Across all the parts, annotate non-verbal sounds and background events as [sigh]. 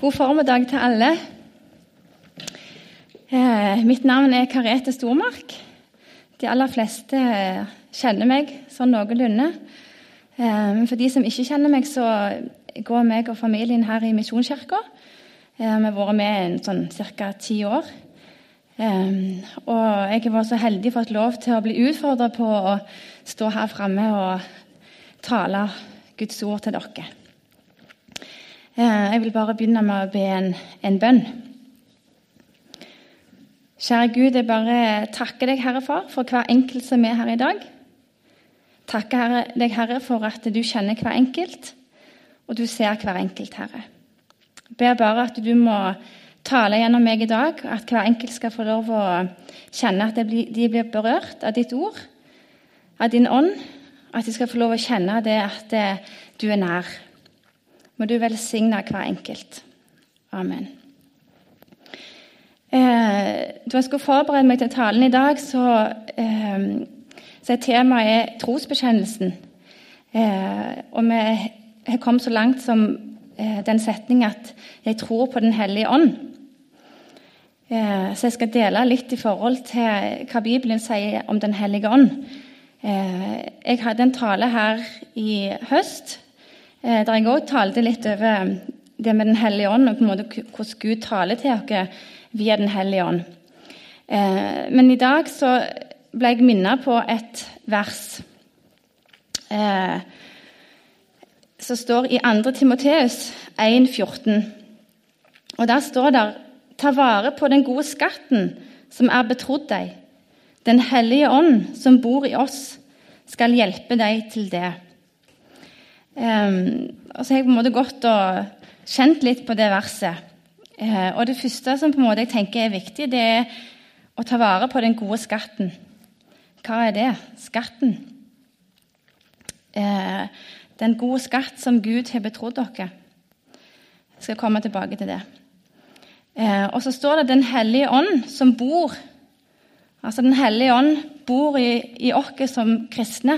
God formiddag til alle. Eh, mitt navn er Karete Stormark. De aller fleste kjenner meg sånn noenlunde. Eh, for de som ikke kjenner meg, så går meg og familien her i Misjonskirka. Eh, vi har vært med i sånn ca. ti år. Eh, og jeg var så heldig fått lov til å bli utfordra på å stå her framme og tale Guds ord til dere. Eh, jeg vil bare begynne med å be en, en bønn. Kjære Gud, jeg bare takker deg, Herre Far, for hver enkelt som er her i dag. Takker deg, Herre, for at du kjenner hver enkelt, og du ser hver enkelt, Herre. Jeg ber bare at du må tale gjennom meg i dag, at hver enkelt skal få lov å kjenne at de blir berørt av ditt ord, av din ånd, at de skal få lov å kjenne det at du er nær. Må du velsigne hver enkelt. Amen. Eh, da jeg skulle forberede meg til talen i dag, så, eh, så er temaet trosbekjennelsen. Eh, og vi har kommet så langt som eh, den setning at 'jeg tror på Den hellige ånd'. Eh, så jeg skal dele litt i forhold til hva Bibelen sier om Den hellige ånd. Eh, jeg hadde en tale her i høst der jeg òg talte litt over det med Den hellige ånd, og på en måte hvordan Gud taler til oss via Den hellige ånd. Eh, men i dag så ble jeg minnet på et vers eh, som står i 2. Timoteus 1,14. Og der står det Ta vare på den gode skatten som er betrodd deg. Den hellige ånd som bor i oss, skal hjelpe deg til det. Og så har jeg på en måte gått og kjent litt på det verset. Uh, og det første som på en måte jeg tenker er viktig, det er å ta vare på den gode skatten. Hva er det? Skatten. Uh, den gode skatt som Gud har betrodd dere. Jeg skal komme tilbake til det. Uh, og så står det Den hellige ånd som bor Altså Den hellige ånd bor i, i oss som kristne.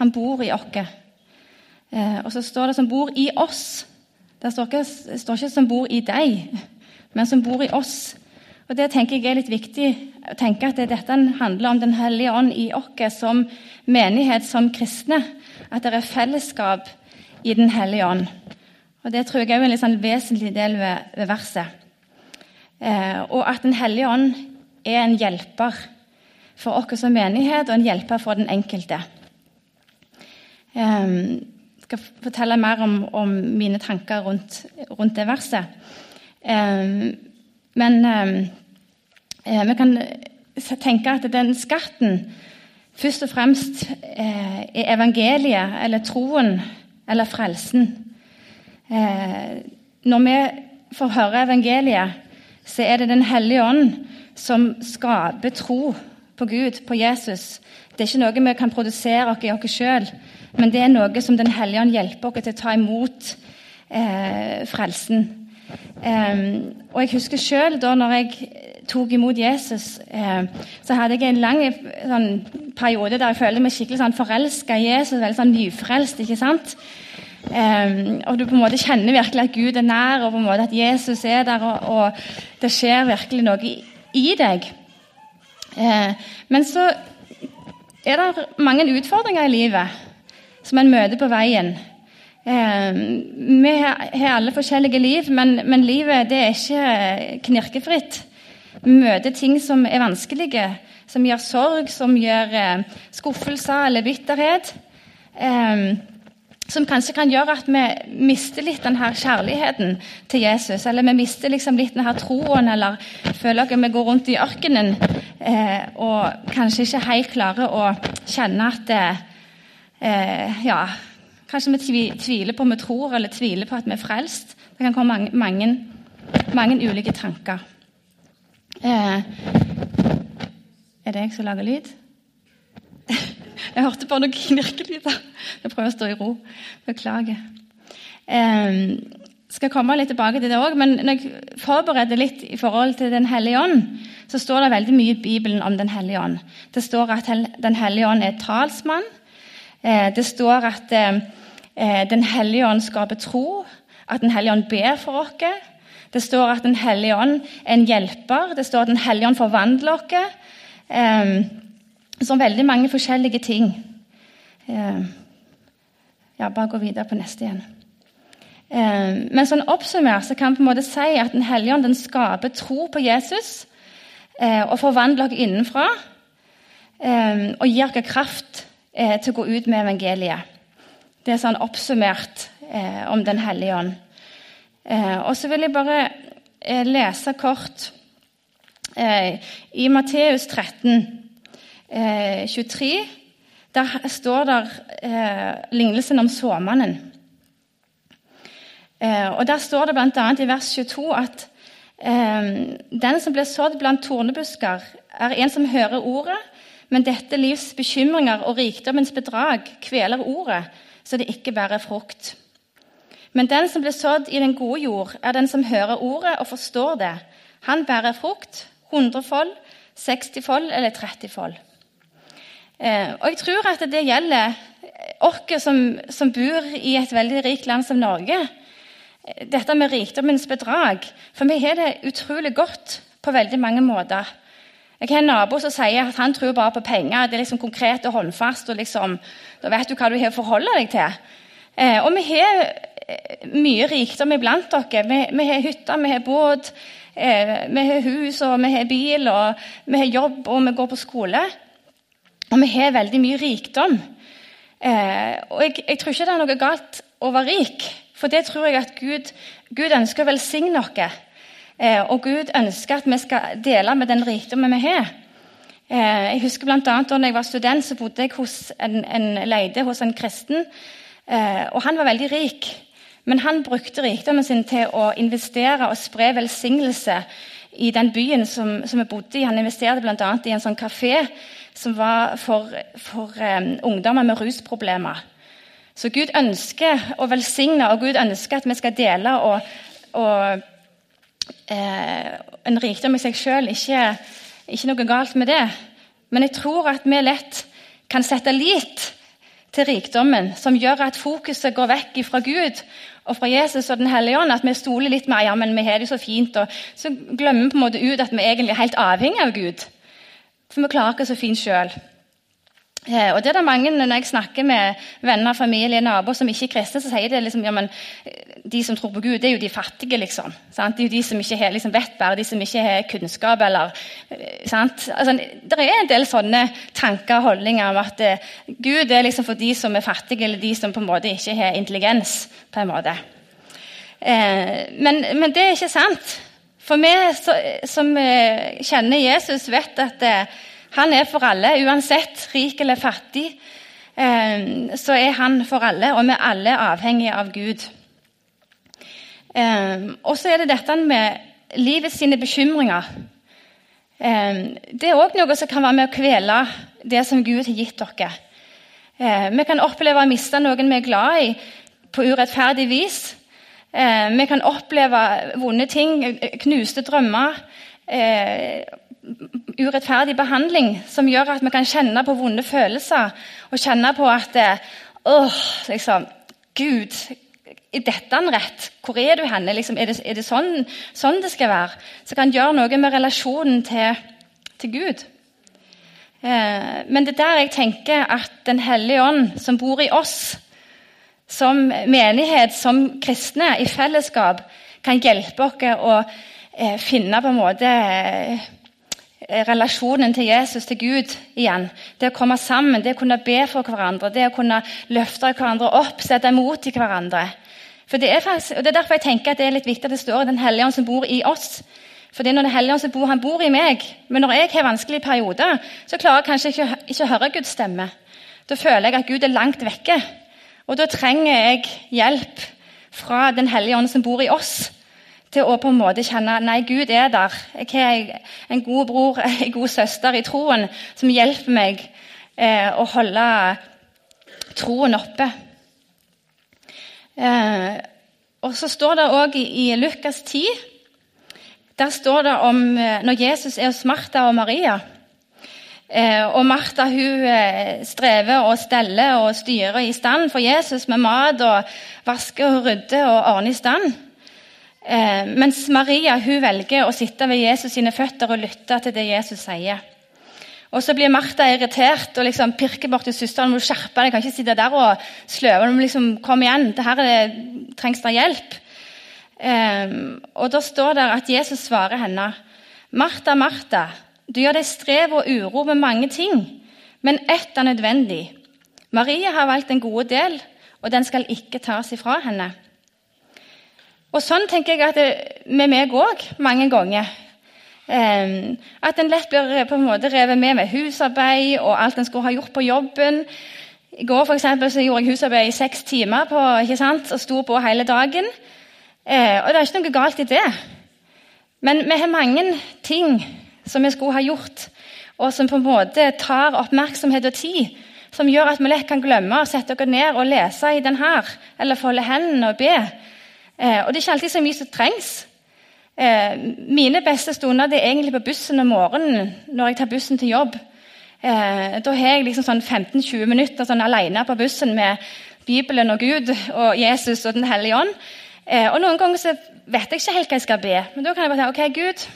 Han bor i oss. Eh, og så står det 'som bor i oss'. Det står ikke, står ikke 'som bor i deg', men 'som bor i oss'. Og Det tenker jeg er litt viktig. å tenke at Dette handler om Den hellige ånd i oss som menighet, som kristne. At det er fellesskap i Den hellige ånd. Og Det tror jeg er en litt sånn vesentlig del ved, ved verset. Eh, og at Den hellige ånd er en hjelper for oss som menighet, og en hjelper for den enkelte. Um, skal fortelle mer om, om mine tanker rundt, rundt det verset. Eh, men eh, vi kan tenke at den skatten først og fremst eh, er evangeliet, eller troen, eller frelsen. Eh, når vi får høre evangeliet, så er det Den hellige ånd som skaper tro på Gud, på Jesus. Det er ikke noe vi kan produsere oss i oss sjøl. Men det er noe som Den hellige ånd hjelper oss til å ta imot eh, frelsen. Um, og jeg husker sjøl da når jeg tok imot Jesus, eh, så hadde jeg en lang sånn, periode der jeg følte meg skikkelig sånn, forelska i Jesus. Veldig sånn nyfrelst. ikke sant? Um, og du på en måte kjenner virkelig at Gud er nær, og på en måte at Jesus er der, og, og det skjer virkelig noe i, i deg. Uh, men så er det mange utfordringer i livet som en møter på veien. Eh, vi har alle forskjellige liv, men, livet det er ikke knirkefritt. Vi møter ting som er vanskelige, som gjør sorg, som gjør eh, skuffelser eller bitterhet. Som kanskje kan gjøre at vi mister litt denne kjærligheten til Jesus. Eller vi mister liksom litt denne troen, eller føler at vi går rundt i ørkenen eh, og kanskje ikke helt klarer å kjenne at eh, ja, Kanskje vi tviler på om vi tror, eller tviler på at vi er frelst. Det kan komme mange, mange, mange ulike tanker. Eh, er det jeg som lager lyd? [laughs] jeg hørte bare noen knirkelyder. Jeg prøver å stå i ro. Beklager. Jeg skal komme litt tilbake til det også, men når jeg forbereder litt i forhold til Den hellige ånd, så står det veldig mye i Bibelen om Den hellige ånd. Det står at Den hellige ånd er talsmann. Eh, det står at eh, eh, Den hellige ånd skaper tro, at Den hellige ånd ber for oss. Det står at Den hellige ånd er en hjelper. Det står at Den hellige ånd forvandler oss. Som veldig mange forskjellige ting. Eh, ja, bare gå videre på neste igjen. Eh, men sånn oppsummert så kan vi på en måte si at Den hellige ånd skaper tro på Jesus eh, og forvandler oss innenfra. Og gir oss kraft til å gå ut med evangeliet. Det er sånn oppsummert om Den hellige ånd. Og så vil jeg bare lese kort i Matteus 13, 23. Eh, der står der lignelsen om såmannen. og Der står det bl.a. i vers 22 at den som blir sådd blant tornebusker, er en som hører ordet, men dette livs bekymringer og rikdommens bedrag kveler ordet, så det ikke bærer frukt. Men den som blir sådd i den gode jord, er den som hører ordet og forstår det. Han bærer frukt, hundrefold, sekstifold eller trettifold. Eh, og jeg tror at det gjelder oss som, som, bor i et veldig rikt land som Norge. Dette med rikdommens bedrag. For vi har det utrolig godt på veldig mange måter. Jeg har en nabo som sier at han tror bare på penger. Det er liksom konkret og håndfast. og liksom, Da vet du hva du har å forholde deg til. Eh, og vi har eh, mye rikdom iblant dere. Vi, vi har hytter, vi har båt, vi har hus, og vi har bil, og vi har jobb, og vi går på skole. Og vi har veldig mye rikdom. Eh, og jeg, jeg, tror ikke det er noe galt å være rik, for det tror jeg at Gud, Gud ønsker å velsigne oss. Eh, og Gud ønsker at vi skal dele med den rikdommen vi har. Eh, jeg husker blant annet, Da jeg var student, så bodde jeg hos en, en leide hos en kristen. Eh, og Han var veldig rik, men han brukte rikdommen sin til å investere og spre velsignelse i den byen som, som vi bodde i. Han investerte bl.a. i en sånn kafé som var for, for um, ungdommer med rusproblemer. Så Gud ønsker å velsigne, og Gud ønsker at vi skal dele. og, og eh, en rikdom i seg sjøl. Ikke, ikke, noe galt med det. Men jeg tror at vi lett kan sette lit til rikdommen, som gjør at fokuset går vekk fra Gud og fra Jesus og Den hellige ånd. At vi stoler litt mer ja, men vi har det så fint. og Så glemmer vi på en måte ut at vi egentlig er helt avhengig av Gud. For vi klarer ikke så fint sjøl. Eh, og det er det mange, Når jeg snakker med venner, familie, naboer som ikke er kristne, så sier de liksom, ja, men eh, de som tror på Gud, det er jo de fattige. liksom. Sant? Det er jo de som ikke har, liksom, vet bare, de som ikke har kunnskap. eller, eh, sant? Altså, det er en del sånne tanker og holdninger om at Gud er liksom for de som er fattige, eller de som på en måte ikke har intelligens. på en måte. Eh, men, men, det er ikke sant. For vi som kjenner Jesus, vet at han er for alle, uansett rik eller fattig. Eh, så er han for alle, og vi er alle avhengige av Gud. Eh, og så er det dette med livets sine bekymringer. Eh, det er òg noe som kan være med å kvele det som Gud har gitt dere. Vi kan oppleve å miste noen vi er glad i, på urettferdig vis. Vi kan oppleve vonde ting, knuste drømmer urettferdig behandling som gjør at vi kan kjenne på vonde følelser. Og kjenne på at eh, åh, liksom, Gud, er dette en rett? Hvor er du henne? Liksom, er det, er det sånn, sånn, det skal være? Så kan gjøre noe med relasjonen til, til Gud. Eh, men det er der jeg tenker at Den hellige ånd, som bor i oss, som menighet, som kristne, i fellesskap, kan hjelpe oss å eh, finne på en måte eh, relasjonen til Jesus, til Gud, igjen. Det å komme sammen, det å kunne be for hverandre, det å kunne løfte hverandre opp, sette imot i hverandre. For det er, faktisk, og det er derfor jeg tenker at det er litt viktig at det står Den hellige ånd som bor i oss. For det er når Den hellige ånd som bor, han bor i meg. Men når jeg har vanskelige perioder, så klarer jeg kanskje ikke å høre Guds stemme. Da føler jeg at Gud er langt vekke. Og da trenger jeg hjelp fra Den hellige ånd som bor i oss til å på en måte kjenne nei, Gud er der. Jeg har en god bror, [laughs] en god søster i troen som hjelper meg eh, å holde troen oppe. Eh, og så står det òg i, i, Lukas 10 Der står det om eh, når Jesus er hos Martha og Maria. Eh, og Martha hun eh, strever og steller og styrer i stand for Jesus med mat og vasker og rydder og ordner i stand. Eh, mens Maria hun velger å sitte ved Jesus sine føtter og lytte til det Jesus sier. Og Så blir Martha irritert og liksom pirker bort til søsteren. må skjerpe deg, kan ikke sitte der og sløve. Liksom, kom igjen, det her trengs det hjelp. Og Da står det at Jesus svarer henne. Martha, Martha, du gjør deg strev og uro med mange ting, men ett er nødvendig. Maria har valgt en gode del, og den skal ikke tas ifra henne. Og Sånn tenker jeg at det med meg òg mange ganger. Um, at en lett blir på en måte revet med med husarbeid og alt en skulle ha gjort på jobben. I går for eksempel, så gjorde jeg husarbeid i seks timer på, ikke sant? og sto på hele dagen. Uh, og det er ikke noe galt i det. Men vi har mange ting som vi skulle ha gjort, og som på en måte tar oppmerksomhet og tid. Som gjør at vi lett kan glemme å sette oss ned og lese i den her, eller folde hendene og be. Eh, og det er ikke alltid så mye som trengs. Eh, mine beste stunder det er egentlig på bussen om morgenen når jeg tar bussen til jobb. Eh, da har jeg liksom sånn 15-20 minutter sånn alene på bussen med Bibelen og Gud og Jesus og Den hellige ånd. Eh, og Noen ganger så vet jeg ikke helt hva jeg skal be. Men da kan jeg bare si ok, Gud,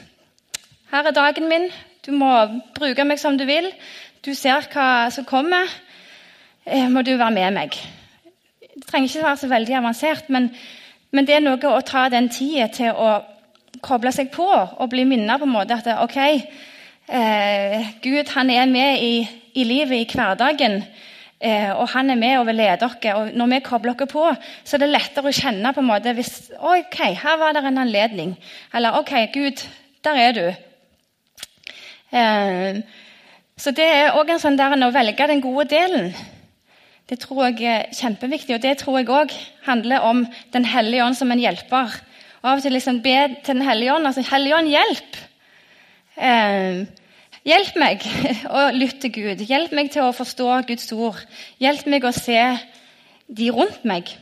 her er dagen min. Du må bruke meg som du vil. Du ser hva som kommer. Eh, må du være med meg. Det trenger ikke være så veldig avansert, men, men det er noe å ta den tida til å koble seg på og bli minnet på en måte at ok, eh, Gud han er med i, i livet, i hverdagen. Eh, og han er med og vil lede dere. og Når vi kobler dere på, så er det lettere å kjenne på en måte hvis, ok, her var det en anledning. Eller ok, Gud, der er du. Eh, så det er òg en sånn der å velge den gode delen. Det tror jeg er kjempeviktig, og det tror jeg òg handler om Den hellige ånd som en hjelper. Og av og til liksom be til Den hellige ånd. Altså, Hellige ånd, hjelp! Eh, hjelp meg [laughs] å lytte Gud. Hjelp meg til å forstå Guds ord. Hjelp meg å se de rundt meg.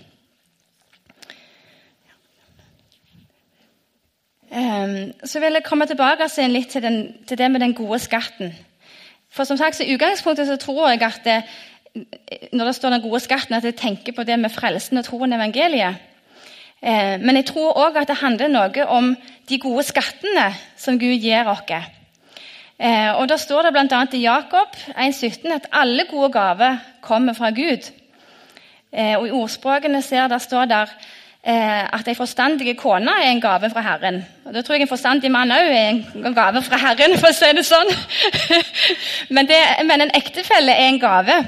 Så vil jeg komme tilbake litt til, den, til, det med den gode skatten. For som sagt, I utgangspunktet så tror jeg at det, når det står den gode skatten, at jeg tenker på det med frelsen og troen i evangeliet. Eh, men jeg tror òg at det handler noe om de gode skattene som Gud gir oss. Eh, og Da står det bl.a. i Jakob 1,17 at alle gode gaver kommer fra Gud. Og I ordspråkene ser der står der at ei forstandig kone er en gave fra Herren. Og Da tror jeg en forstandig mann òg er en gave fra Herren, for å si det sånn. [laughs] men, det, men, en ektefelle er en gave.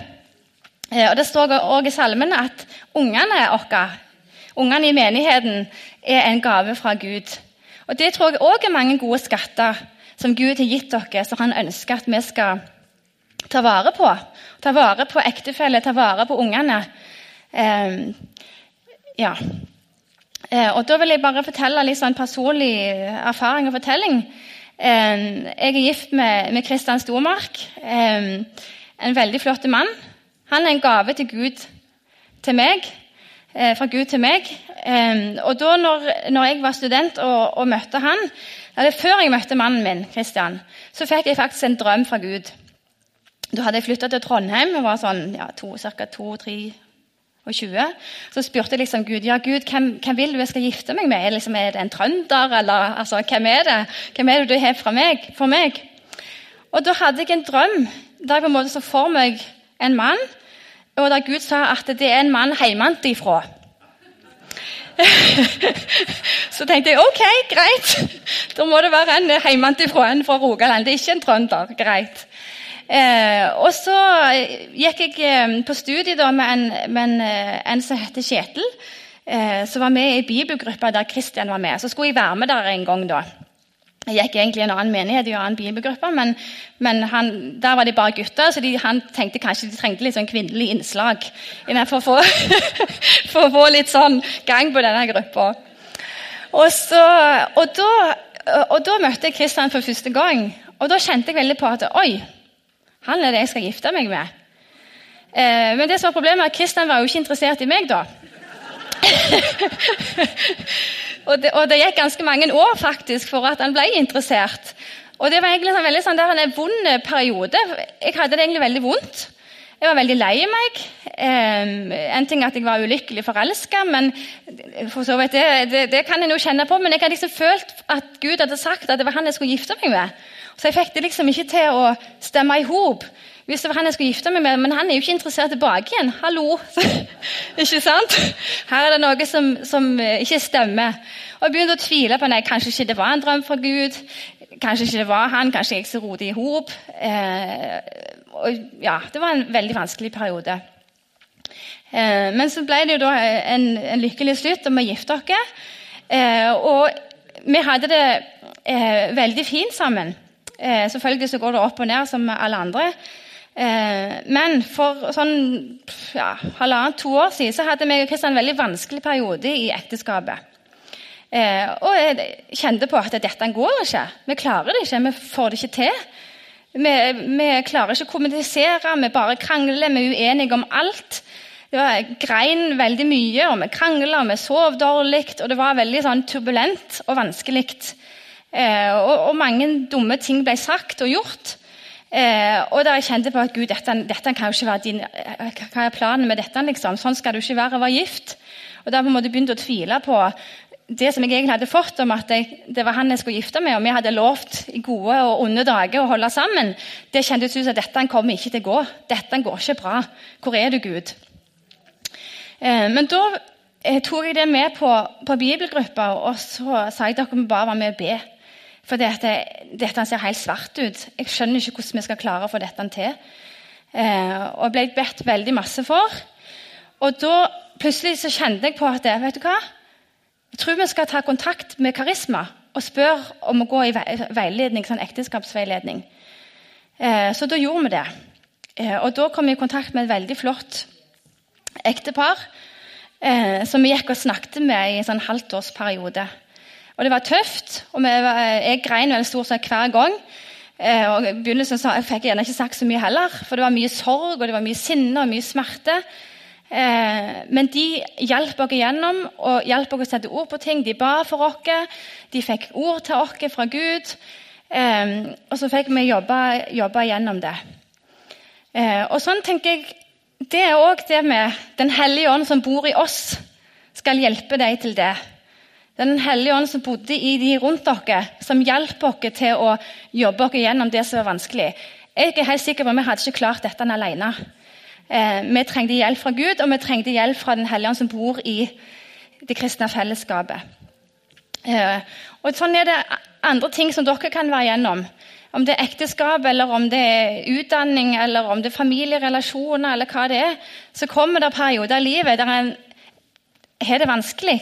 Og Det står òg i salmene at ungene våre Ungene i menigheten er en gave fra Gud. Og Det tror jeg òg er mange gode skatter som Gud har gitt dere, som han ønsker at vi skal ta vare på. Ta vare på ektefelle, ta vare på ungene. Eh, ja. Eh, og Da vil jeg bare fortelle litt sånn personlig erfaring og fortelling. Eh, jeg er gift med, Kristian Stormark. Eh, en veldig flott mann. Han er en gave til Gud til meg. Eh, fra Gud til meg. Og da når, når jeg var student og, og, møtte han, eller Før jeg møtte mannen min, Christian, så fikk jeg faktisk en drøm fra Gud. Da hadde jeg flytta til Trondheim og var sånn ja, ca. 2-23. Så spurte jeg liksom Gud ja Gud, hvem, hvem vil du jeg skal gifte meg med. Liksom, er det en trønder, eller altså, hvem er det Hvem er det du har fra meg, for meg? Og Da hadde jeg en drøm der jeg på en måte så for meg en mann og der Gud sa at det er en mann hjemmefra. [laughs] Så tenkte jeg ok, greit. Da må det være en hjemmefra, en fra Rogaland. Det er ikke en trønder. Greit. Eh, og så gikk jeg eh, på studie da, med, en, med en, eh, en, som heter Kjetil. Eh, som var med i bibelgruppa der Kristian var med. Så skulle jeg være med der en gang. da. Jeg gikk egentlig i en annen menighet, i en annen bibelgruppe, men, men han, der var de bare gutter, så de, han tenkte kanskje de trengte litt sånn kvinnelig innslag for å, få, [laughs] for å få litt sånn gang på denne gruppa. Og, og, og, da, møtte jeg Kristian for første gang, og da kjente jeg veldig på at oi, han er det jeg skal gifte meg med. Eh, men det som var problemet er at Kristian var jo ikke interessert i meg da. [laughs] og, det, og det gikk ganske mange år faktisk for at han ble interessert. Og det var egentlig en veldig sånn, en vond periode. Jeg hadde det egentlig veldig vondt. Jeg var veldig lei meg. en ting at jeg var ulykkelig forelska, men for så vidt, det, det, det, kan jeg jo kjenne på. Men jeg hadde liksom følt at Gud hadde sagt at det var han jeg skulle gifte meg med. Så jeg fikk det liksom ikke til å stemme i hop hvis det var han jeg skulle gifte meg med. Men han er jo ikke interessert tilbake igjen. Hallo! [laughs] ikke sant? Her er det noe som, som ikke stemmer. Og jeg begynte å tvile på nei, kanskje ikke det var en drøm fra Gud. Kanskje ikke det var han, kanskje jeg så roter i hop. Eh, ja, det var en veldig vanskelig periode. Eh, men så ble det jo da en, en lykkelig slutt, og vi gifte oss. Eh, og vi hadde det eh, veldig fint sammen. Eh, selvfølgelig så går det opp og ned som alle andre. Eh, men for sånn ja, halvannet-to år siden så hadde meg og Kristian en veldig vanskelig periode i ekteskapet. Eh, og jeg kjente på at dette går ikke. Vi klarer det ikke. Vi får det ikke til. Vi, vi klarer ikke å kommunisere, vi bare krangler, vi er uenige om alt. Det var grein veldig mye, og vi krangla, vi sov dårlig. Og det var veldig sånn, turbulent og vanskelig. Eh, og, og, mange dumme ting ble sagt og gjort. Eh, og da jeg kjente på at Gud, dette, dette kan jo ikke være din, hva er planen med dette? liksom? Sånn skal du ikke være å være gift. Og Da begynte jeg å tvile på det som jeg egentlig hadde fått om at jeg, det var han jeg skulle gifte meg, og vi hadde lovt i gode og onde dager å holde sammen, det kjentes ut som dette kommer ikke til å gå. Dette går ikke bra. Hvor er du, Gud? Eh, men da eh, tok jeg det med på, på bibelgruppa, og så sa jeg dere må bare være med og be. For dette, dette ser helt svart ut. Jeg skjønner ikke hvordan vi skal klare å få dette til. Eh, og jeg ble bedt veldig masse for. Og da plutselig så kjente jeg på at vet du hva? Jeg tror vi skal ta kontakt med Karisma og spørre om å gå i veiledning, sånn ekteskapsveiledning. Eh, så da gjorde vi det. Eh, og Da kom vi i kontakt med et veldig flott ektepar som vi gikk og snakket med i en sånn halvtårsperiode. Og Det var tøft, og var, jeg grein vel stort sett hver gang. og I begynnelsen så jeg fikk jeg gjerne ikke sagt så mye heller, for det var mye sorg og det var mye sinne og mye smerte. Eh, men de hjalp oss igjennom og hjalp oss å sette ord på ting. De ba for oss. De fikk ord til oss fra Gud. Eh, og så fikk vi jobbe, jobbe gjennom det. Eh, og sånn tenker jeg, Det er òg det med Den hellige ånd som bor i oss, skal hjelpe deg til det. Den hellige ånd som bodde i de rundt dere, som hjalp dere til å jobbe dere gjennom det som var vanskelig. Jeg er helt sikker på at Vi hadde ikke klart dette alene. Eh, vi trengte hjelp fra Gud, og vi trengte hjelp fra Den hellige ånd som bor i det kristne fellesskapet. Eh, og Sånn er det andre ting som dere kan være gjennom. Om det er ekteskap, eller om det er utdanning, eller om det er familierelasjoner, eller hva det er, så kommer det perioder i livet der en har det vanskelig.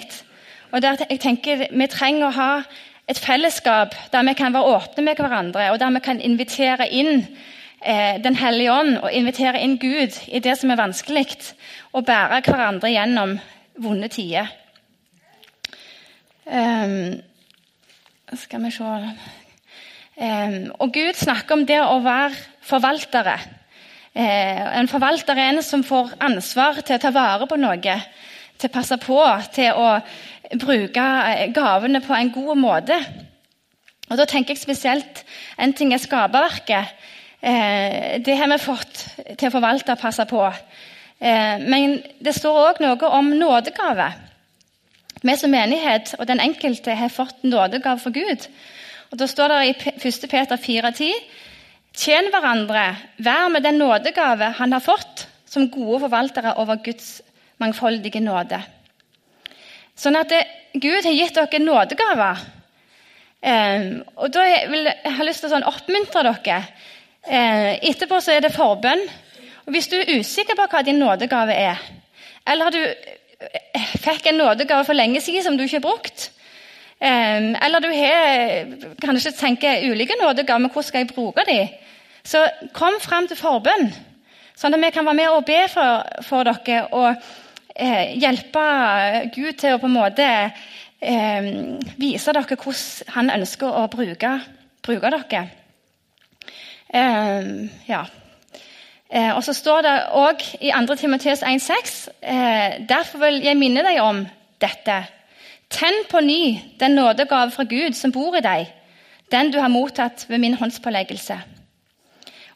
Og der jeg tenker Vi trenger å ha et fellesskap der vi kan være åpne med hverandre, og der vi kan invitere inn eh, Den hellige ånd og invitere inn Gud i det som er vanskelig, og bære hverandre gjennom vonde tider. Um, skal vi se um, Og Gud snakker om det å være forvaltere. Uh, en forvalter er en som får ansvar til å ta vare på noe, til å passe på, til å bruke eh, gavene på en god måte. Og Da tenker jeg spesielt En ting er skaperverket, Eh, det har vi fått til å forvalte og passe på. Eh, men det står òg noe om nådegave. Vi som menighet og den enkelte har fått nådegave for Gud. Og Da står det i 1. Peter 4,10.: Tjen hverandre, vær med den nådegave han har fått, som gode forvaltere over Guds mangfoldige nåde. Sånn at det, Gud har gitt dere nådegaver. Eh, og da vil jeg ha lyst til å sånn oppmuntre dere Eh, etterpå så er det forbønn. Og Hvis du er usikker på hva din nådegave er, eller du eh, fikk en nådegave for lenge siden som du ikke har brukt, eh, eller du har kanskje tenker ulike nådegaver, men hvordan skal jeg bruke dem? Så kom fram til forbønn, sånn at vi kan være med og be for, for dere og eh, hjelpe Gud til å på en måte eh, vise dere hvordan han ønsker å bruke, bruke dere. Eh, ja. Eh, og så står det òg i 2. Timoteus 1,6.: eh, Derfor vil jeg minne deg om dette. Tenn på ny den nådegave fra Gud som bor i deg. den du har mottatt ved min håndspåleggelse.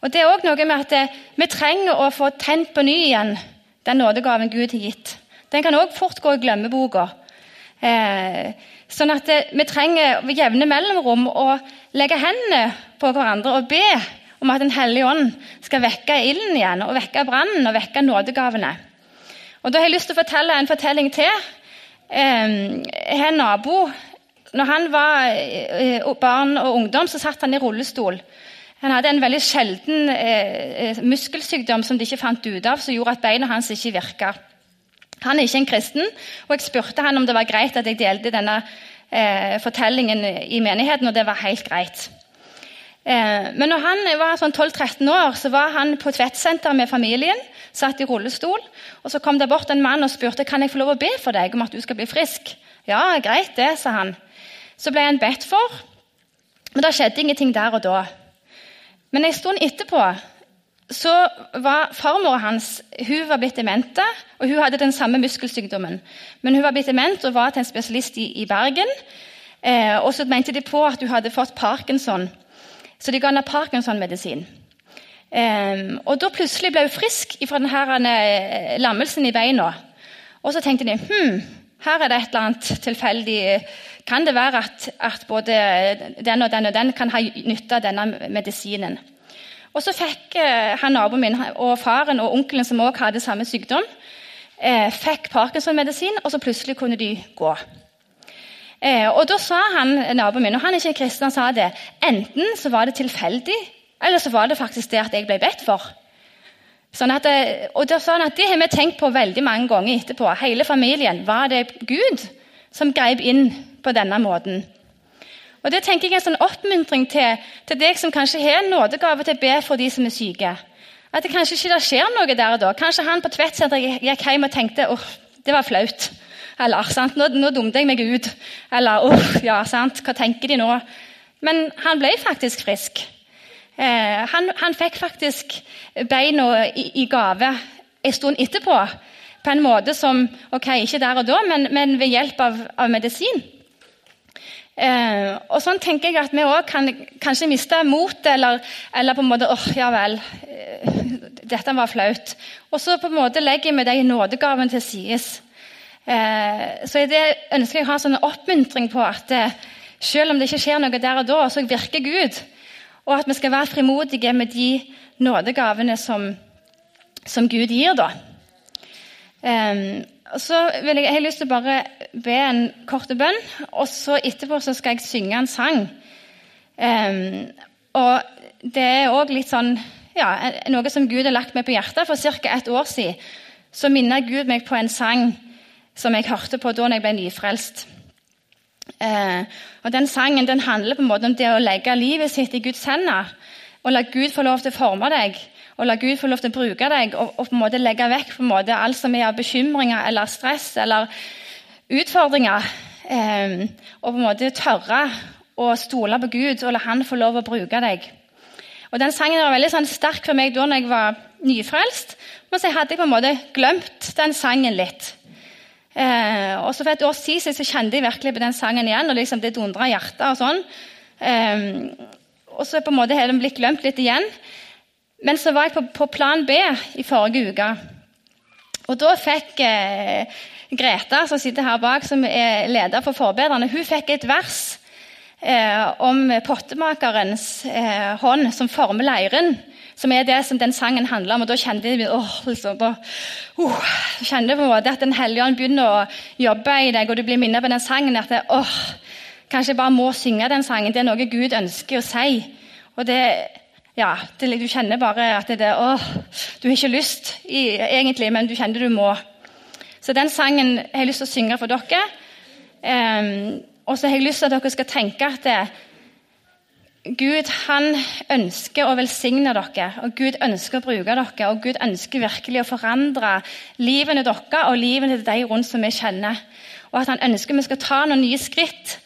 Og det er også noe med at det, Vi trenger å få tent på ny igjen den nådegaven Gud har gitt. Den kan også fort gå i glemmeboka. Eh, sånn at det, Vi trenger ved jevne mellomrom å legge hendene på hverandre og be om at Den hellige ånd skal vekke ilden igjen, og vekke brannen og vekke nådegavene. Og Da har jeg lyst til å fortelle en fortelling til. Eh, jeg har en nabo. Når han var eh, barn og ungdom, så satt han i rullestol. Han hadde en veldig sjelden eh, eh, muskelsykdom som de ikke fant ut av, som gjorde at beina hans ikke virka. Han er ikke en kristen, og jeg spurte han om det var greit at jeg delte denne eh, fortellingen i menigheten, og det var helt greit. Eh, men når han var sånn 12-13 år, så var han på et med familien. Satt i rullestol. og Så kom det bort en mann og spurte kan jeg få lov å be for deg om at du skal bli frisk. Ja, greit det, sa han. Så ble han bedt for, men det skjedde ingenting der og da. Men en stund etterpå så var farmora hans hun var blitt demente, og hun hadde den samme muskelsykdommen. Men hun var blitt dement og var til en spesialist i, i Bergen. Eh, og så mente de på at hun hadde fått parkinson, så de ga henne parkinson-medisin. Eh, og da plutselig ble hun frisk fra denne eh, lammelsen i beina. Og så tenkte de hm, her er det et eller annet tilfeldig kan det være at, at, både den og den og den kan ha nytte av denne medisinen. Og Så fikk eh, han naboen min og faren og onkelen som også hadde samme sykdom, eh, fikk Parkinson-medisin, og så plutselig kunne de gå. Eh, og Da sa han naboen min, og han er ikke kristen, han sa det, enten så var det tilfeldig, eller så var det faktisk det at jeg ble bedt for. Sånn at, eh, og Det sånn at det har vi tenkt på veldig mange ganger etterpå. Hele familien. Var det Gud som grep inn på denne måten. Og Det tenker jeg er en sånn oppmuntring til, til deg som kanskje har en nådegave til å be for de som er syke. At det kanskje ikke skjer noe der og da. Kanskje han på Tvedtsenteret gikk hjem og tenkte åh, det var flaut. Eller sant, nå, nå dumte jeg meg ut. Eller åh, ja, sant, hva tenker de nå? Men han ble faktisk frisk. Eh, han, han, fikk faktisk beina i, i gave en stund etterpå. På en måte som ok, Ikke der og da, men, men ved hjelp av, av medisin. Eh, og sånn tenker jeg at vi òg kan kanskje miste motet, eller, eller, på en måte åh, ja vel, eh, dette var flaut. Og så på en måte legger vi de nådegavene til side. Eh, så det ønsker jeg å ha sånn oppmuntring på at eh, selv om det ikke skjer noe der og da, så virker Gud. Og at vi skal være frimodige med de nådegavene som, som Gud gir. da. Um, så vil jeg, jeg har lyst til å bare be en kort bønn, og så etterpå så skal jeg synge en sang. Um, og det er òg litt sånn ja, noe som Gud har lagt meg på hjertet. For ca. et år siden så minnet Gud meg på en sang som jeg hørte på da jeg ble nyfrelst. Uh, og Den sangen den handler på en måte om det å legge livet sitt i Guds hender. Og la Gud få lov til å forme deg og la Gud få lov til å bruke deg og, og på en måte legge vekk på en måte alt som er av bekymringer eller stress eller utfordringer. Eh, og på en måte tørre å stole på Gud og la Han få lov å bruke deg. Og Den sangen var veldig sånn, sterk for meg da jeg var nyfrelst. Men så hadde jeg på en måte glemt den sangen litt. Eh, og så For et års tid så kjente jeg virkelig på den sangen igjen, og liksom det dundra hjertet. Og sånn. Eh, og så på en måte har den blitt glemt litt igjen. Men så var jeg på, på plan B i forrige uke. Og da fikk eh, Greta, som sitter her bak, som er leder for forbedrerne, hun fikk et vers eh, om pottemakerens eh, hånd som former leiren. Som er det som den sangen handler om. og Da kjente jeg åh, liksom, da, uh, kjente på en måte at Den hellige ånd begynner å jobbe i deg, og du blir minnet på den sangen. at det, åh, Kanskje jeg bare må synge den sangen. Det er noe Gud ønsker å si. Og det ja, det, Du kjenner bare at det er åh, Du har ikke lyst i, egentlig, men du kjenner du må. Så den sangen har jeg lyst til å synge for dere. Um, og så har jeg lyst til at dere skal tenke at det, Gud han ønsker å velsigne dere, og Gud ønsker å bruke dere. Og Gud ønsker virkelig å forandre livene deres og livene til de rundt som vi kjenner. Og at han ønsker vi skal ta noen nye skritt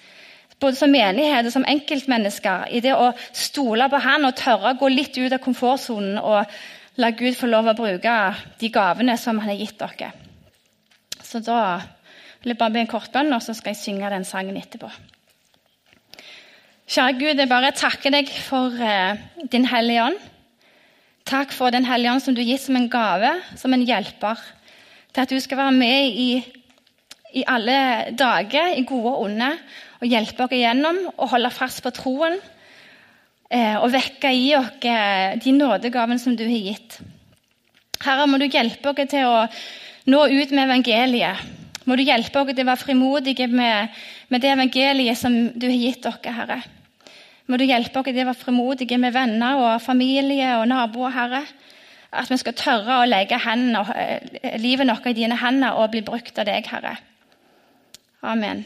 både som menighet og som enkeltmennesker, i det å stole på Han og tørre å gå litt ut av komfortsonen og la Gud få lov å bruke de gavene som Han har gitt dere. Så da vil jeg bare be en kort bønn, og så skal jeg synge den sangen etterpå. Kjære Gud, jeg bare takker deg for eh, din Hellige Ånd. Takk for Den hellige ånd som du gir som en gave, som en hjelper. Til at du skal være med i, i alle dager, i gode og onde, og hjelpe oss igjennom og holde fast på troen. Eh, og vekke i oss eh, de nådegavene som du har gitt. Herre, må du hjelpe oss til å nå ut med evangeliet. Må du hjelpe oss til å være frimodige med, med det evangeliet som du har gitt oss, Herre. Må du hjelpe oss til å være frimodige med venner og familie og naboer, Herre. At vi skal tørre å legge hendene, livet vårt i dine hender og bli brukt av deg, Herre. Amen.